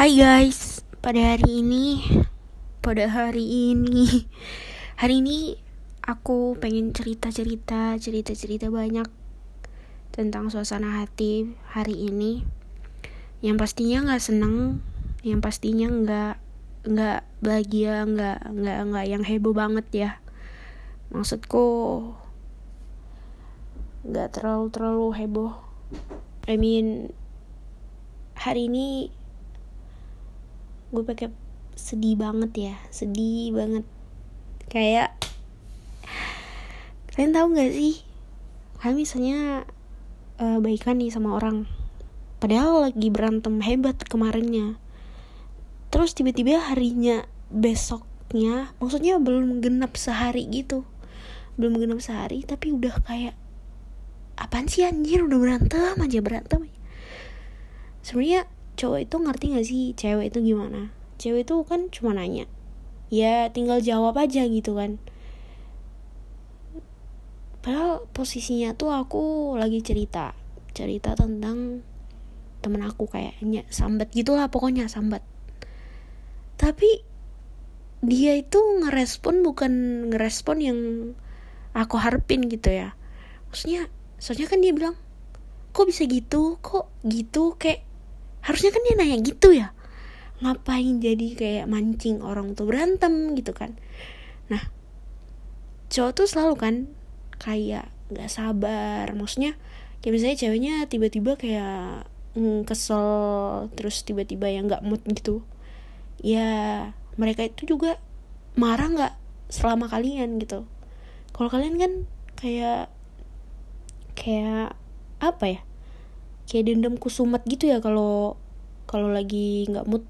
Hai guys, pada hari ini, pada hari ini, hari ini aku pengen cerita-cerita, cerita-cerita banyak tentang suasana hati hari ini. Yang pastinya nggak seneng, yang pastinya nggak nggak bahagia, nggak nggak nggak yang heboh banget ya. Maksudku nggak terlalu terlalu heboh. I mean hari ini gue pakai sedih banget ya sedih banget. Kayak kalian tahu nggak sih? Kalian misalnya uh, baikan nih sama orang. Padahal lagi berantem hebat kemarinnya. Terus tiba-tiba harinya besoknya maksudnya belum genap sehari gitu. Belum genap sehari tapi udah kayak apaan sih anjir? Udah berantem aja berantem sebenarnya cowok itu ngerti gak sih cewek itu gimana? Cewek itu kan cuma nanya. Ya tinggal jawab aja gitu kan. Padahal posisinya tuh aku lagi cerita cerita tentang temen aku kayaknya sambat gitulah pokoknya sambat tapi dia itu ngerespon bukan ngerespon yang aku harapin gitu ya. Maksudnya soalnya kan dia bilang kok bisa gitu? Kok gitu? Kayak harusnya kan dia nanya gitu ya. Ngapain jadi kayak mancing orang tuh berantem gitu kan? Nah cowok tuh selalu kan kayak nggak sabar. Maksudnya kayak misalnya ceweknya tiba-tiba kayak mm, kesel terus tiba-tiba yang nggak mood gitu. Ya mereka itu juga marah nggak selama kalian gitu. Kalau kalian kan kayak kayak apa ya kayak dendam kusumat gitu ya kalau kalau lagi nggak mood.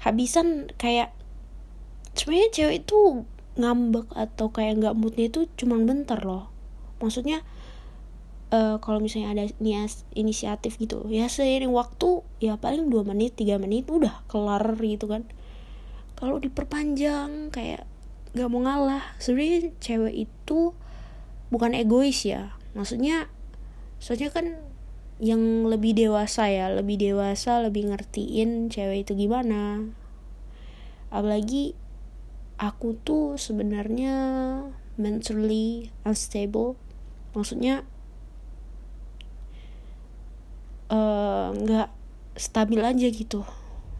Habisan kayak sebenarnya cewek itu ngambek atau kayak nggak moodnya itu cuma bentar loh. Maksudnya uh, kalau misalnya ada nias inisiatif gitu ya seiring waktu ya paling dua menit tiga menit udah kelar gitu kan. Kalau diperpanjang kayak nggak mau ngalah. Sebenarnya cewek itu bukan egois ya. Maksudnya soalnya kan yang lebih dewasa ya lebih dewasa lebih ngertiin cewek itu gimana. Apalagi aku tuh sebenarnya mentally unstable. Maksudnya nggak uh, stabil aja gitu.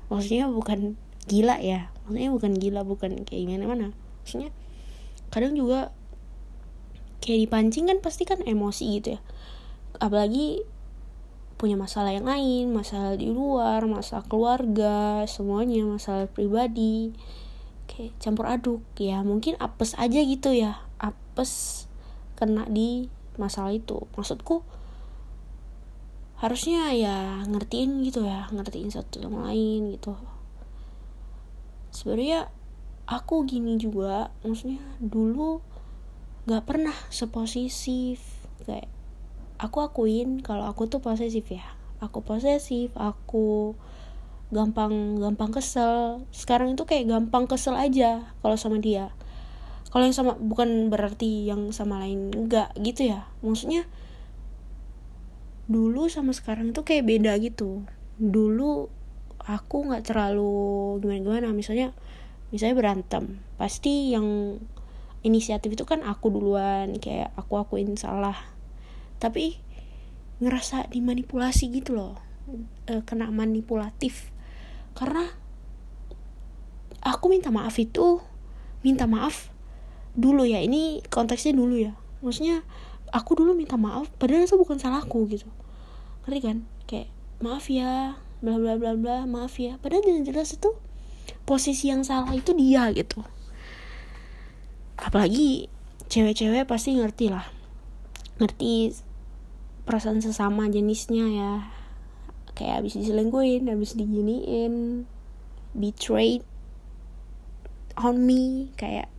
Maksudnya bukan gila ya. Maksudnya bukan gila bukan kayak gimana mana maksudnya kadang juga kayak dipancing kan pasti kan emosi gitu ya apalagi punya masalah yang lain masalah di luar masalah keluarga semuanya masalah pribadi. Kayak campur aduk. Ya mungkin apes aja gitu ya. Apes kena di masalah itu. Maksudku harusnya ya ngertiin gitu ya. Ngertiin satu sama lain gitu. Sebenarnya aku gini juga. Maksudnya dulu nggak pernah seposisif. Kayak aku akuin kalau aku tuh posesif ya. Aku posesif aku gampang gampang kesel. Sekarang itu kayak gampang kesel aja kalau sama dia. Kalau yang sama bukan berarti yang sama lain enggak gitu ya. Maksudnya dulu sama sekarang itu kayak beda gitu. Dulu aku nggak terlalu gimana gimana misalnya misalnya berantem pasti yang inisiatif itu kan aku duluan. Kayak aku akuin salah tapi ngerasa dimanipulasi gitu loh. E, kena manipulatif. Karena aku minta maaf itu minta maaf dulu ya. Ini konteksnya dulu ya. Maksudnya aku dulu minta maaf padahal itu bukan salahku gitu. Ngerti kan? Kayak maaf ya bla bla bla bla maaf ya. Padahal jelas itu posisi yang salah itu dia gitu. Apalagi cewek-cewek pasti ngerti lah. Ngerti perasaan sesama jenisnya ya. Kayak habis diselingkuhin habis diginiin betrayed on me kayak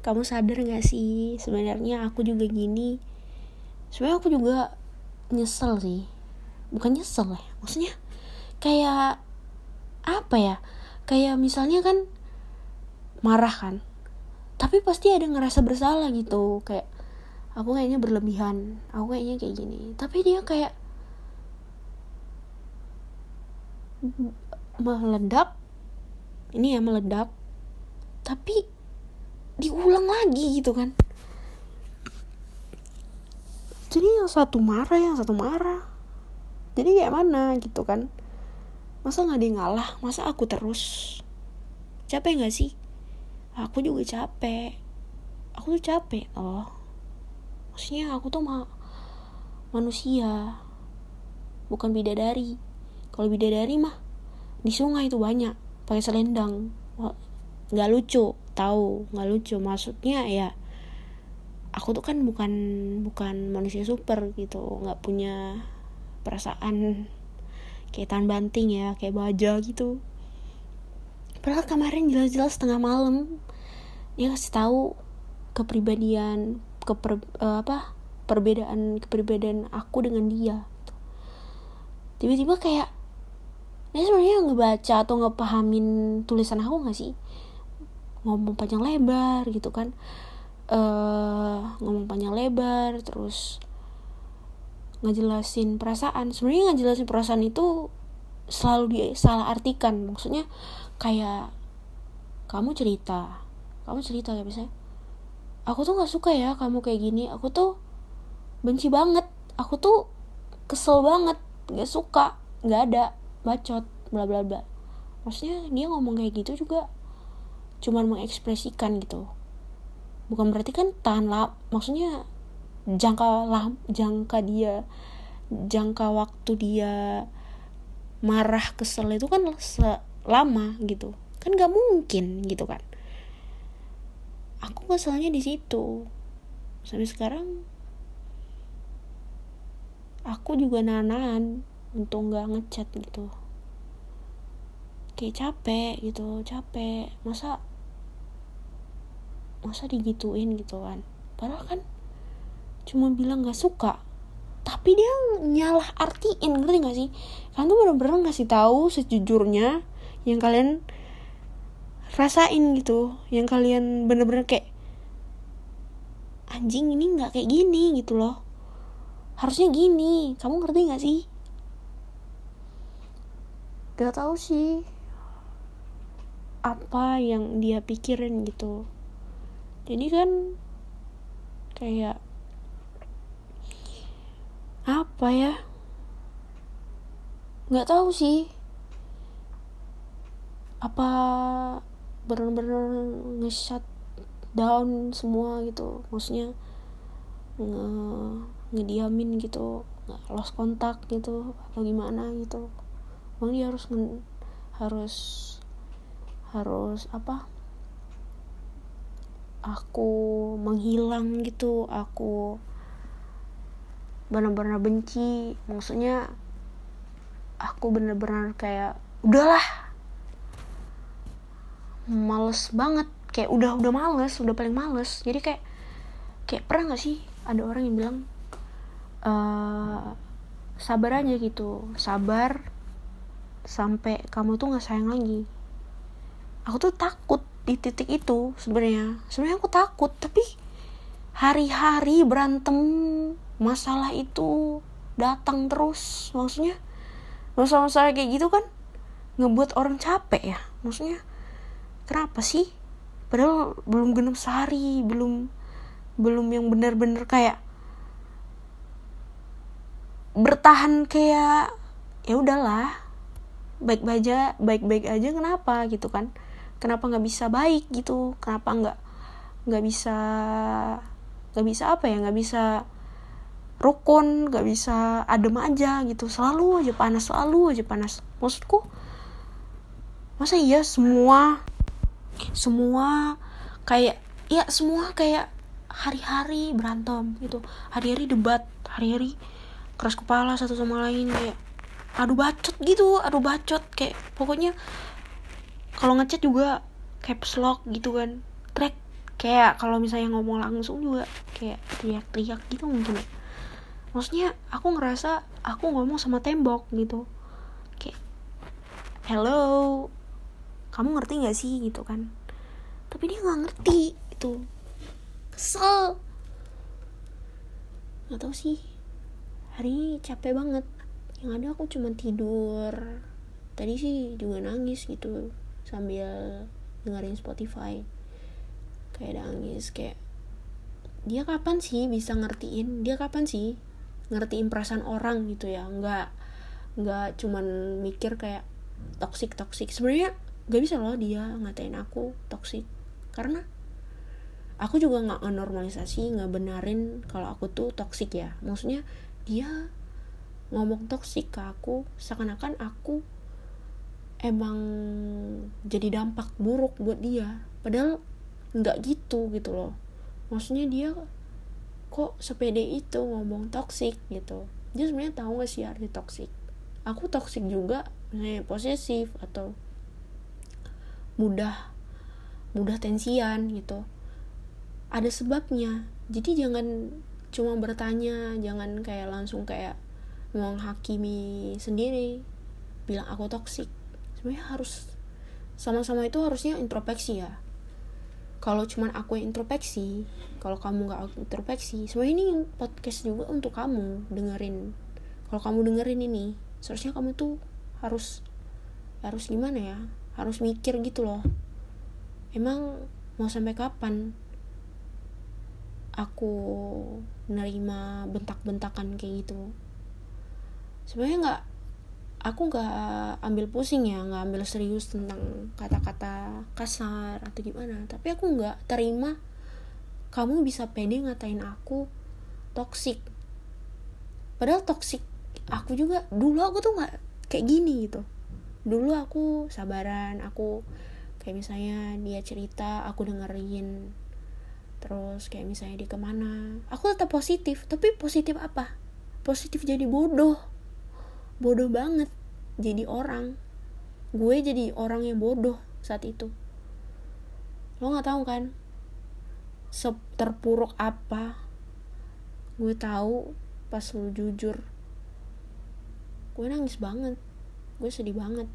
kamu sadar gak sih sebenarnya aku juga gini? Sebenarnya aku juga nyesel sih. Bukan nyesel ya maksudnya kayak apa ya? Kayak misalnya kan marah kan tapi pasti ada ngerasa bersalah gitu. Kayak aku kayaknya berlebihan. Aku kayaknya kayak gini. Tapi dia kayak meledak ini ya meledak tapi diulang lagi gitu kan. Jadi yang satu marah yang satu marah. Jadi kayak mana gitu kan. Masa nggak dia ngalah? Masa aku terus? Capek nggak sih? Aku juga capek. Aku tuh capek oh maksudnya aku tuh ma manusia bukan bidadari. Kalau bidadari mah di sungai itu banyak pakai selendang. Nggak lucu tahu nggak lucu. Maksudnya ya aku tuh kan bukan bukan manusia super gitu. Nggak punya perasaan kayak tan banting ya kayak baja gitu. Padahal kemarin jelas-jelas tengah malam dia kasih tahu kepribadian keper uh, apa perbedaan kepribadian aku dengan dia. Tiba-tiba kayak dia sebenarnya ngebaca atau ngepahamin tulisan aku nggak sih? Ngomong panjang lebar gitu kan. Uh, ngomong panjang lebar terus ngejelasin perasaan. Sebenarnya ngejelasin perasaan itu selalu salah artikan. Maksudnya kayak kamu cerita. Kamu cerita ya misalnya aku tuh nggak suka ya kamu kayak gini. Aku tuh benci banget. Aku tuh kesel banget. Nggak suka. Nggak ada. Bacot. Bla bla bla. Maksudnya dia ngomong kayak gitu juga cuman mengekspresikan gitu. Bukan berarti kan tahan lah maksudnya jangka lah jangka dia jangka waktu dia marah kesel itu kan lama gitu. Kan gak mungkin gitu kan aku keselnya di situ. Sampai sekarang aku juga nanan untuk nggak ngechat gitu. Kayak capek gitu capek. Masa masa digituin gitu kan? Padahal kan cuma bilang gak suka tapi dia nyalah artiin ngerti gak sih? Kan tuh bener-bener ngasih tahu sejujurnya yang kalian rasain gitu yang kalian bener-bener kayak anjing ini nggak kayak gini gitu loh. Harusnya gini kamu ngerti gak sih? Gak tahu sih. Apa yang dia pikirin gitu. Jadi kan kayak apa ya? Nggak tahu sih. Apa bener-bener nge-shut down semua gitu. Maksudnya nge ngediamin gitu lost kontak gitu atau gimana gitu. Bang dia harus harus harus apa? Aku menghilang gitu aku benar-benar benci. Maksudnya aku benar-benar kayak udahlah males banget. Kayak udah udah males udah paling males. Jadi kayak kayak pernah nggak sih ada orang yang bilang e, sabar aja gitu. Sabar sampai kamu tuh nggak sayang lagi. Aku tuh takut di titik itu sebenarnya. Sebenarnya aku takut tapi hari-hari berantem masalah itu datang terus. Maksudnya masalah-masalah kayak gitu kan ngebuat orang capek ya. Maksudnya kenapa sih? Padahal belum genap sehari belum belum yang bener-bener kayak bertahan kayak ya udahlah baik-baik aja baik-baik aja kenapa gitu kan? Kenapa nggak bisa baik gitu? Kenapa nggak nggak bisa nggak bisa apa ya? Nggak bisa rukun gak bisa adem aja gitu. Selalu aja panas selalu aja panas. Maksudku masa iya semua semua kayak ya semua kayak hari-hari berantem gitu. Hari-hari debat hari-hari keras kepala satu sama lain kayak adu bacot gitu adu bacot. Kayak pokoknya kalau ngechat juga caps lock gitu kan. Track kayak kalau misalnya ngomong langsung juga kayak teriak-teriak gitu mungkin ya. Maksudnya aku ngerasa aku ngomong sama tembok gitu. Kayak hello kamu ngerti nggak sih gitu kan. Tapi dia nggak ngerti itu kesel. Nggak tahu sih. Hari ini capek banget. Yang ada aku cuma tidur. Tadi sih juga nangis gitu. Sambil dengerin Spotify. Kayak nangis kayak dia kapan sih bisa ngertiin? Dia kapan sih ngertiin perasaan orang? Gitu ya. Nggak nggak cuman mikir kayak toxic toxic. Sebenarnya gak bisa loh dia ngatain aku toxic. Karena aku juga nggak normalisasi nggak benarin kalau aku tuh toxic ya. Maksudnya dia ngomong toxic ke aku seakan-akan aku emang jadi dampak buruk buat dia. Padahal nggak gitu gitu loh. Maksudnya dia kok sepede itu ngomong toxic gitu. Dia sebenarnya tahu gak sih arti toxic? Aku toxic juga misalnya posesif atau mudah mudah tensian gitu. Ada sebabnya. Jadi jangan cuma bertanya jangan kayak langsung kayak menghakimi sendiri bilang aku toxic. Sebenarnya harus sama-sama itu harusnya introspeksi ya. Kalau cuman aku yang introspeksi kalau kamu nggak introspeksi sebenarnya ini podcast juga untuk kamu dengerin. Kalau kamu dengerin ini seharusnya kamu tuh harus harus gimana ya harus mikir gitu loh. Emang mau sampai kapan aku nerima bentak-bentakan kayak gitu? Sebenarnya nggak aku nggak ambil pusing ya nggak ambil serius tentang kata-kata kasar atau gimana. Tapi aku nggak terima kamu bisa pede ngatain aku toksik padahal toksik aku juga dulu aku tuh nggak kayak gini gitu dulu aku sabaran aku kayak misalnya dia cerita aku dengerin. Terus kayak misalnya dia ke mana aku tetap positif. Tapi positif apa? Positif jadi bodoh. Bodoh banget. Jadi orang. Gue jadi orang yang bodoh saat itu. Lo nggak tahu kan? Terpuruk apa gue tahu pas lo jujur. Gue nangis banget gue sedih banget.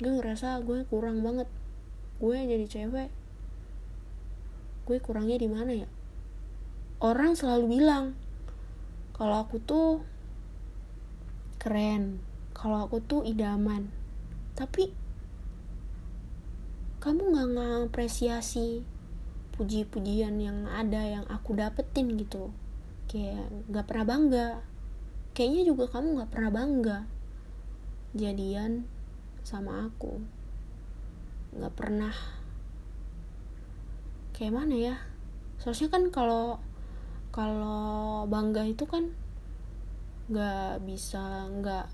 Gue ngerasa gue kurang banget. Gue jadi cewek gue kurangnya di mana ya? Orang selalu bilang kalau aku tuh keren kalau aku tuh idaman. Tapi kamu nggak ngapresiasi puji-pujian yang ada yang aku dapetin gitu. Kayak nggak pernah bangga. Kayaknya juga kamu nggak pernah bangga jadian sama aku. Nggak pernah. Kayak mana ya? Soalnya kan kalau kalau bangga itu kan nggak bisa nggak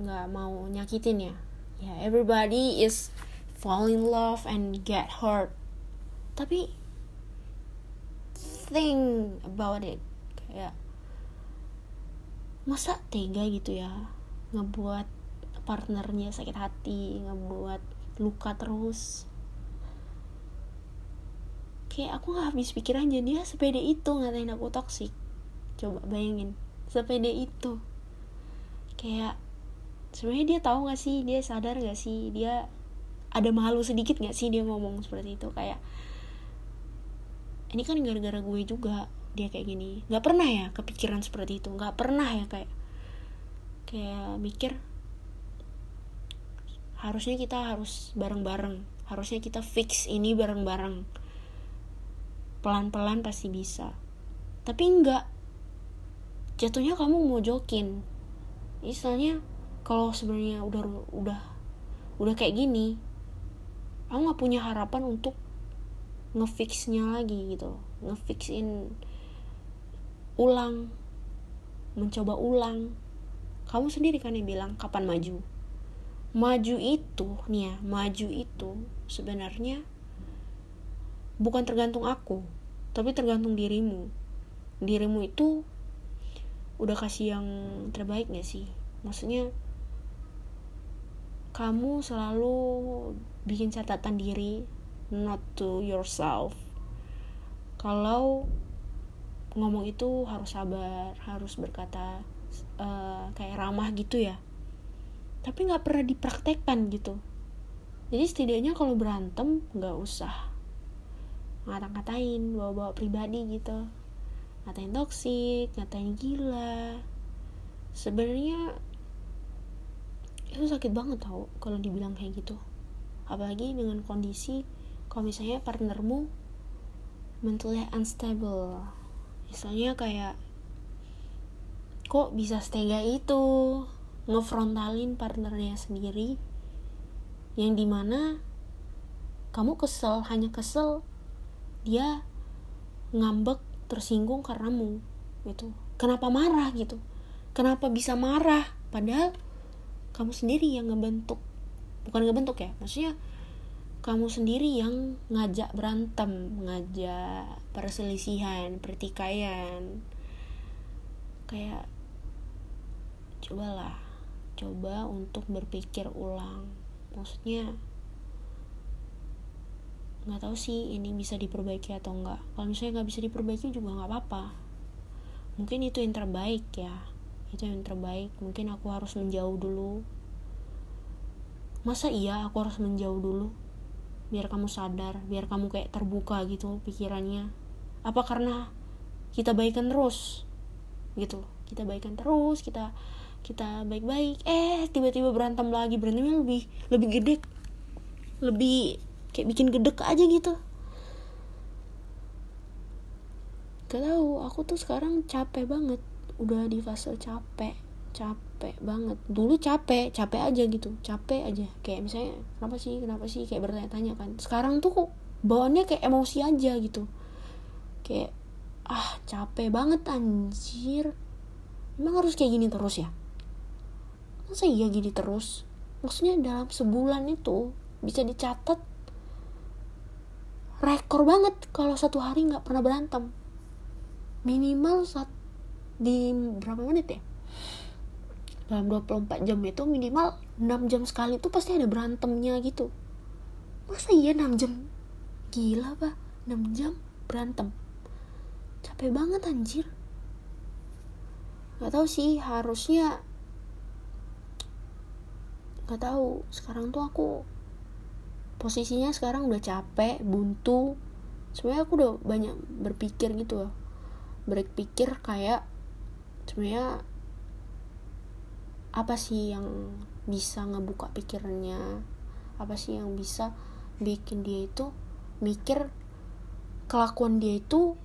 nggak mau nyakitin ya. Ya yeah, everybody is fall in love and get hurt. Tapi think about it. Kayak masa tega gitu ya ngebuat partnernya sakit hati ngebuat luka terus. Kayak aku nggak habis pikiran jadi dia sepede itu ngatain aku toksik coba bayangin sepede itu. Kayak sebenarnya dia tahu gak sih dia sadar gak sih dia ada malu sedikit gak sih dia ngomong seperti itu? Kayak ini kan gara-gara gue juga dia kayak gini. Nggak pernah ya kepikiran seperti itu nggak pernah ya kayak kayak mikir harusnya kita harus bareng-bareng. Harusnya kita fix ini bareng-bareng. Pelan-pelan pasti bisa. Tapi enggak. Jatuhnya kamu mau jokin misalnya kalau sebenarnya udah udah udah kayak gini aku nggak punya harapan untuk ngefixnya lagi gitu ngefixin ulang mencoba ulang. Kamu sendiri kan yang bilang kapan maju maju itu nih ya maju itu sebenarnya bukan tergantung aku tapi tergantung dirimu. Dirimu itu udah kasih yang terbaik gak sih? Maksudnya kamu selalu bikin catatan diri not to yourself. Kalau ngomong itu harus sabar harus berkata uh, kayak ramah gitu ya tapi nggak pernah dipraktekkan gitu. Jadi setidaknya kalau berantem nggak usah ngata-ngatain bawa-bawa pribadi gitu. Ngatain toksik ngatain gila. Sebenarnya itu sakit banget tau kalau dibilang kayak gitu. Apalagi dengan kondisi kalau misalnya partnermu mentally unstable. Misalnya kayak kok bisa setega itu ngefrontalin partnernya sendiri yang di mana kamu kesel hanya kesel dia ngambek tersinggung karenamu gitu. Kenapa marah gitu? Kenapa bisa marah? Padahal kamu sendiri yang ngebentuk. Bukan ngebentuk ya maksudnya kamu sendiri yang ngajak berantem ngajak perselisihan pertikaian. Kayak cobalah coba untuk berpikir ulang. Maksudnya nggak tahu sih ini bisa diperbaiki atau enggak kalau misalnya nggak bisa diperbaiki juga nggak apa-apa. Mungkin itu yang terbaik ya. Itu yang terbaik. Mungkin aku harus menjauh dulu. Masa iya aku harus menjauh dulu? Biar kamu sadar biar kamu kayak terbuka gitu pikirannya. Apa karena kita baikan terus? Gitu. Kita baikan terus kita kita baik-baik. Eh tiba-tiba berantem lagi. Berantemnya lebih lebih gede. Lebih kayak bikin gedek aja gitu. Gak tahu aku tuh sekarang capek banget. Udah di fase capek capek banget. Dulu capek capek aja gitu. Capek aja. Kayak misalnya kenapa sih kenapa sih? Kayak bertanya-tanya kan. Sekarang tuh kok bawaannya kayak emosi aja gitu. Kayak ah capek banget anjir. Emang harus kayak gini terus ya masa iya gini terus? Maksudnya dalam sebulan itu bisa dicatat rekor banget kalau satu hari nggak pernah berantem. Minimal saat di berapa menit ya? Dalam 24 jam itu minimal 6 jam sekali itu pasti ada berantemnya gitu. Masa iya 6 jam? Gila pak. 6 jam berantem. Capek banget anjir. Nggak tahu sih harusnya nggak tahu. Sekarang tuh aku posisinya sekarang udah capek buntu. Sebenarnya aku udah banyak berpikir gitu loh. Berpikir kayak sebenarnya apa sih yang bisa ngebuka pikirannya apa sih yang bisa bikin dia itu mikir kelakuan dia itu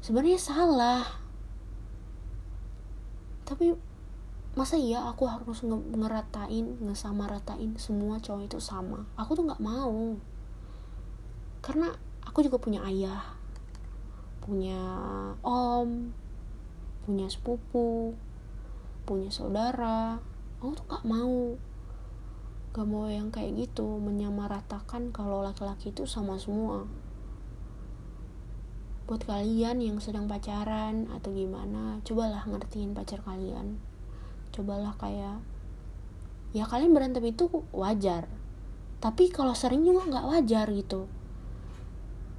sebenarnya salah. Tapi masa iya aku harus nge ngeratain ngesamaratain semua cowok itu sama? Aku tuh nggak mau. Karena aku juga punya ayah punya om punya sepupu punya saudara. Aku tuh nggak mau. Gak mau yang kayak gitu menyamaratakan kalau laki-laki itu sama semua. Buat kalian yang sedang pacaran atau gimana cobalah ngertiin pacar kalian cobalah kayak ya kalian berantem itu wajar. Tapi kalau sering juga nggak wajar gitu.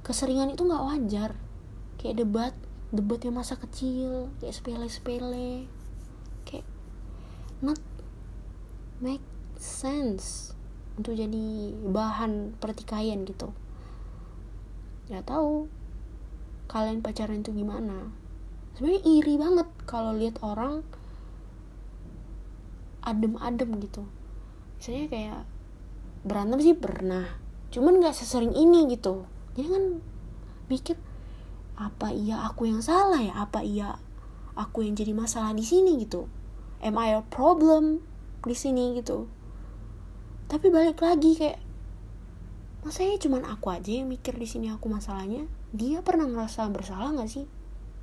Keseringan itu nggak wajar. Kayak debat debatnya masa kecil kayak sepele-sepele. Kayak not make sense untuk jadi bahan pertikaian gitu. Nggak tahu kalian pacaran itu gimana. Sebenarnya iri banget kalau lihat orang adem-adem gitu. Misalnya kayak berantem sih pernah cuman nggak sesering ini gitu. Jadi kan mikir apa iya aku yang salah ya? Apa iya aku yang jadi masalah di sini gitu? Am I a problem di sini gitu? Tapi balik lagi kayak masanya cuman aku aja yang mikir di sini aku masalahnya. Dia pernah ngerasa bersalah nggak sih?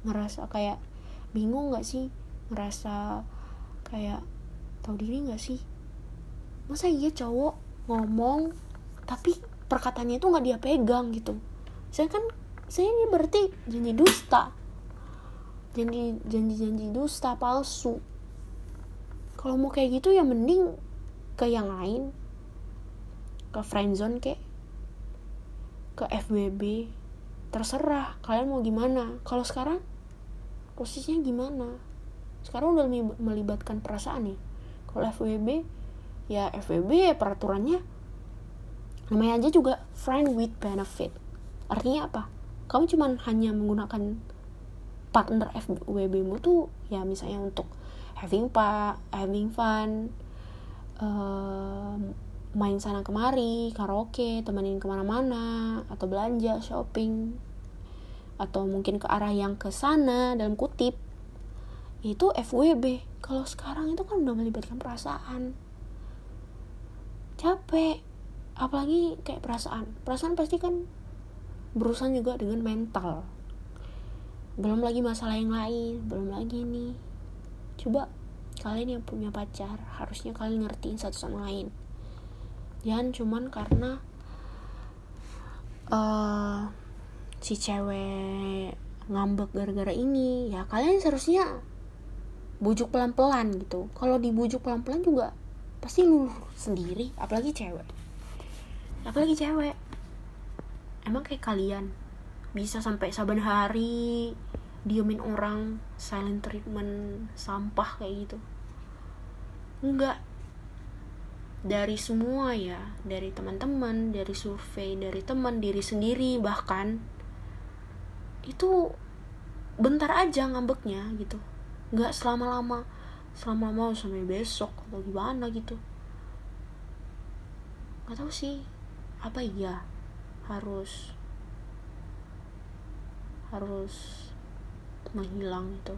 Ngerasa kayak bingung nggak sih? Ngerasa kayak tahu diri gak sih? Masa iya cowok ngomong tapi perkataannya itu nggak dia pegang gitu. Saya kan saya ini berarti janji dusta. Janji janji janji dusta palsu. Kalau mau kayak gitu ya mending ke yang lain. Ke friendzone kek. Ke FWB terserah kalian mau gimana. Kalau sekarang posisinya gimana? Sekarang udah melibatkan perasaan nih kalau FWB ya FWB ya peraturannya namanya aja juga friend with benefit. Artinya apa? Kamu cuma hanya menggunakan partner FWB mu tuh ya misalnya untuk having pa having fun uh, main sana kemari karaoke temenin ke mana-mana atau belanja shopping atau mungkin ke arah yang ke sana dalam kutip itu FWB kalau sekarang itu kan udah melibatkan perasaan. Capek. Apalagi kayak perasaan. Perasaan pasti kan berurusan juga dengan mental. Belum lagi masalah yang lain. Belum lagi nih coba kalian yang punya pacar harusnya kalian ngertiin satu sama lain. Jangan cuman karena uh, si cewek ngambek gara-gara ini. Ya kalian seharusnya bujuk pelan-pelan gitu. Kalau dibujuk pelan-pelan juga pasti luluh sendiri apalagi cewek. Apalagi cewek. Emang kayak kalian bisa sampai saban hari diemin orang silent treatment sampah kayak gitu. Enggak. Dari semua ya dari teman-teman dari survei dari teman diri sendiri bahkan. Itu bentar aja ngambeknya gitu nggak selama-lama. Selama-lama sampai besok atau gimana gitu. Nggak tahu sih. Apa iya? Harus harus menghilang itu.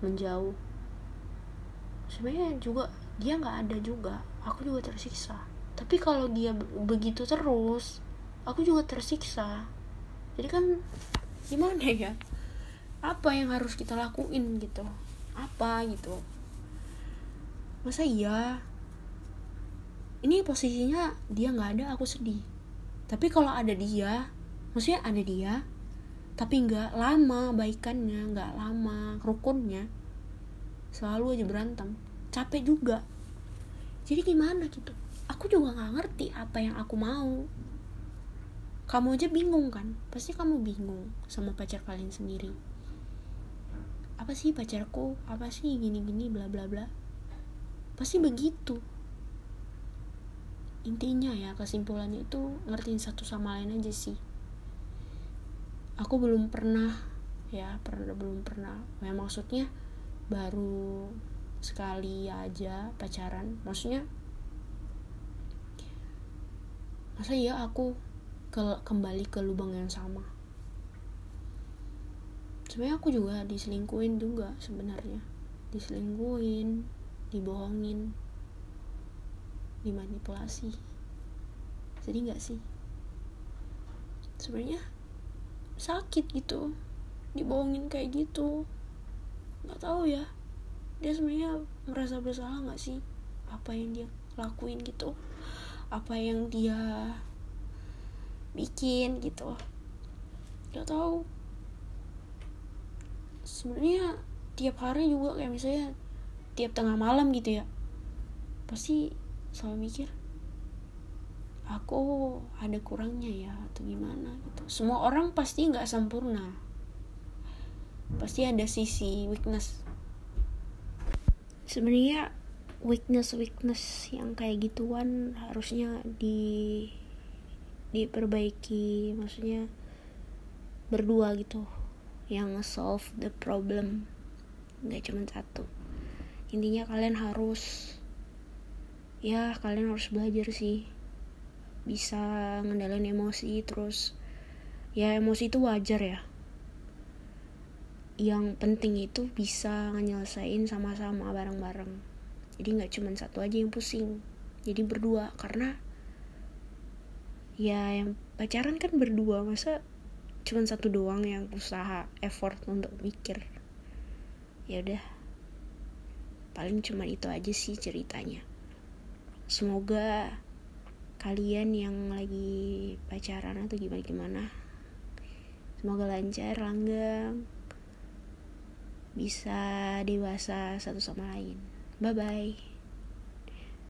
Menjauh. Sebenarnya juga dia nggak ada juga. Aku juga tersiksa. Tapi kalau dia begitu terus aku juga tersiksa. Jadi kan gimana ya? Apa yang harus kita lakuin gitu apa gitu. Masa iya? Ini posisinya dia nggak ada aku sedih. Tapi kalau ada dia maksudnya ada dia tapi nggak lama baikannya nggak lama rukunnya selalu aja berantem. Capek juga. Jadi gimana gitu? Aku juga nggak ngerti apa yang aku mau. Kamu aja bingung kan? Pasti kamu bingung sama pacar kalian sendiri apa sih pacarku? Apa sih gini gini bla bla bla? Pasti begitu. Intinya ya kesimpulannya itu ngertiin satu sama lain aja sih. Aku belum pernah ya pernah belum pernah. Ya maksudnya baru sekali aja pacaran. Maksudnya masa ya aku ke kembali ke lubang yang sama sebenarnya aku juga diselingkuin juga sebenarnya. Diselingkuin dibohongin dimanipulasi. Jadi nggak sih? Sebenarnya sakit gitu dibohongin kayak gitu. Nggak tahu ya dia sebenarnya merasa bersalah nggak sih? Apa yang dia lakuin gitu? Apa yang dia bikin gitu? Nggak tahu sebenarnya tiap hari juga kayak misalnya tiap tengah malam gitu ya pasti selalu mikir aku ada kurangnya ya atau gimana gitu. Semua orang pasti nggak sempurna. Pasti ada sisi weakness. Sebenarnya weakness weakness yang kayak gituan harusnya di diperbaiki maksudnya berdua gitu yang solve the problem. Nggak cuma satu. Intinya kalian harus ya kalian harus belajar sih. Bisa ngendalin emosi terus ya emosi itu wajar ya. Yang penting itu bisa nyelesain sama-sama bareng-bareng. Jadi nggak cuma satu aja yang pusing. Jadi berdua karena ya yang pacaran kan berdua masa cuman satu doang yang usaha effort untuk mikir. Ya udah. Paling cuma itu aja sih ceritanya. Semoga kalian yang lagi pacaran atau gimana gimana semoga lancar langgeng bisa dewasa satu sama lain. Bye bye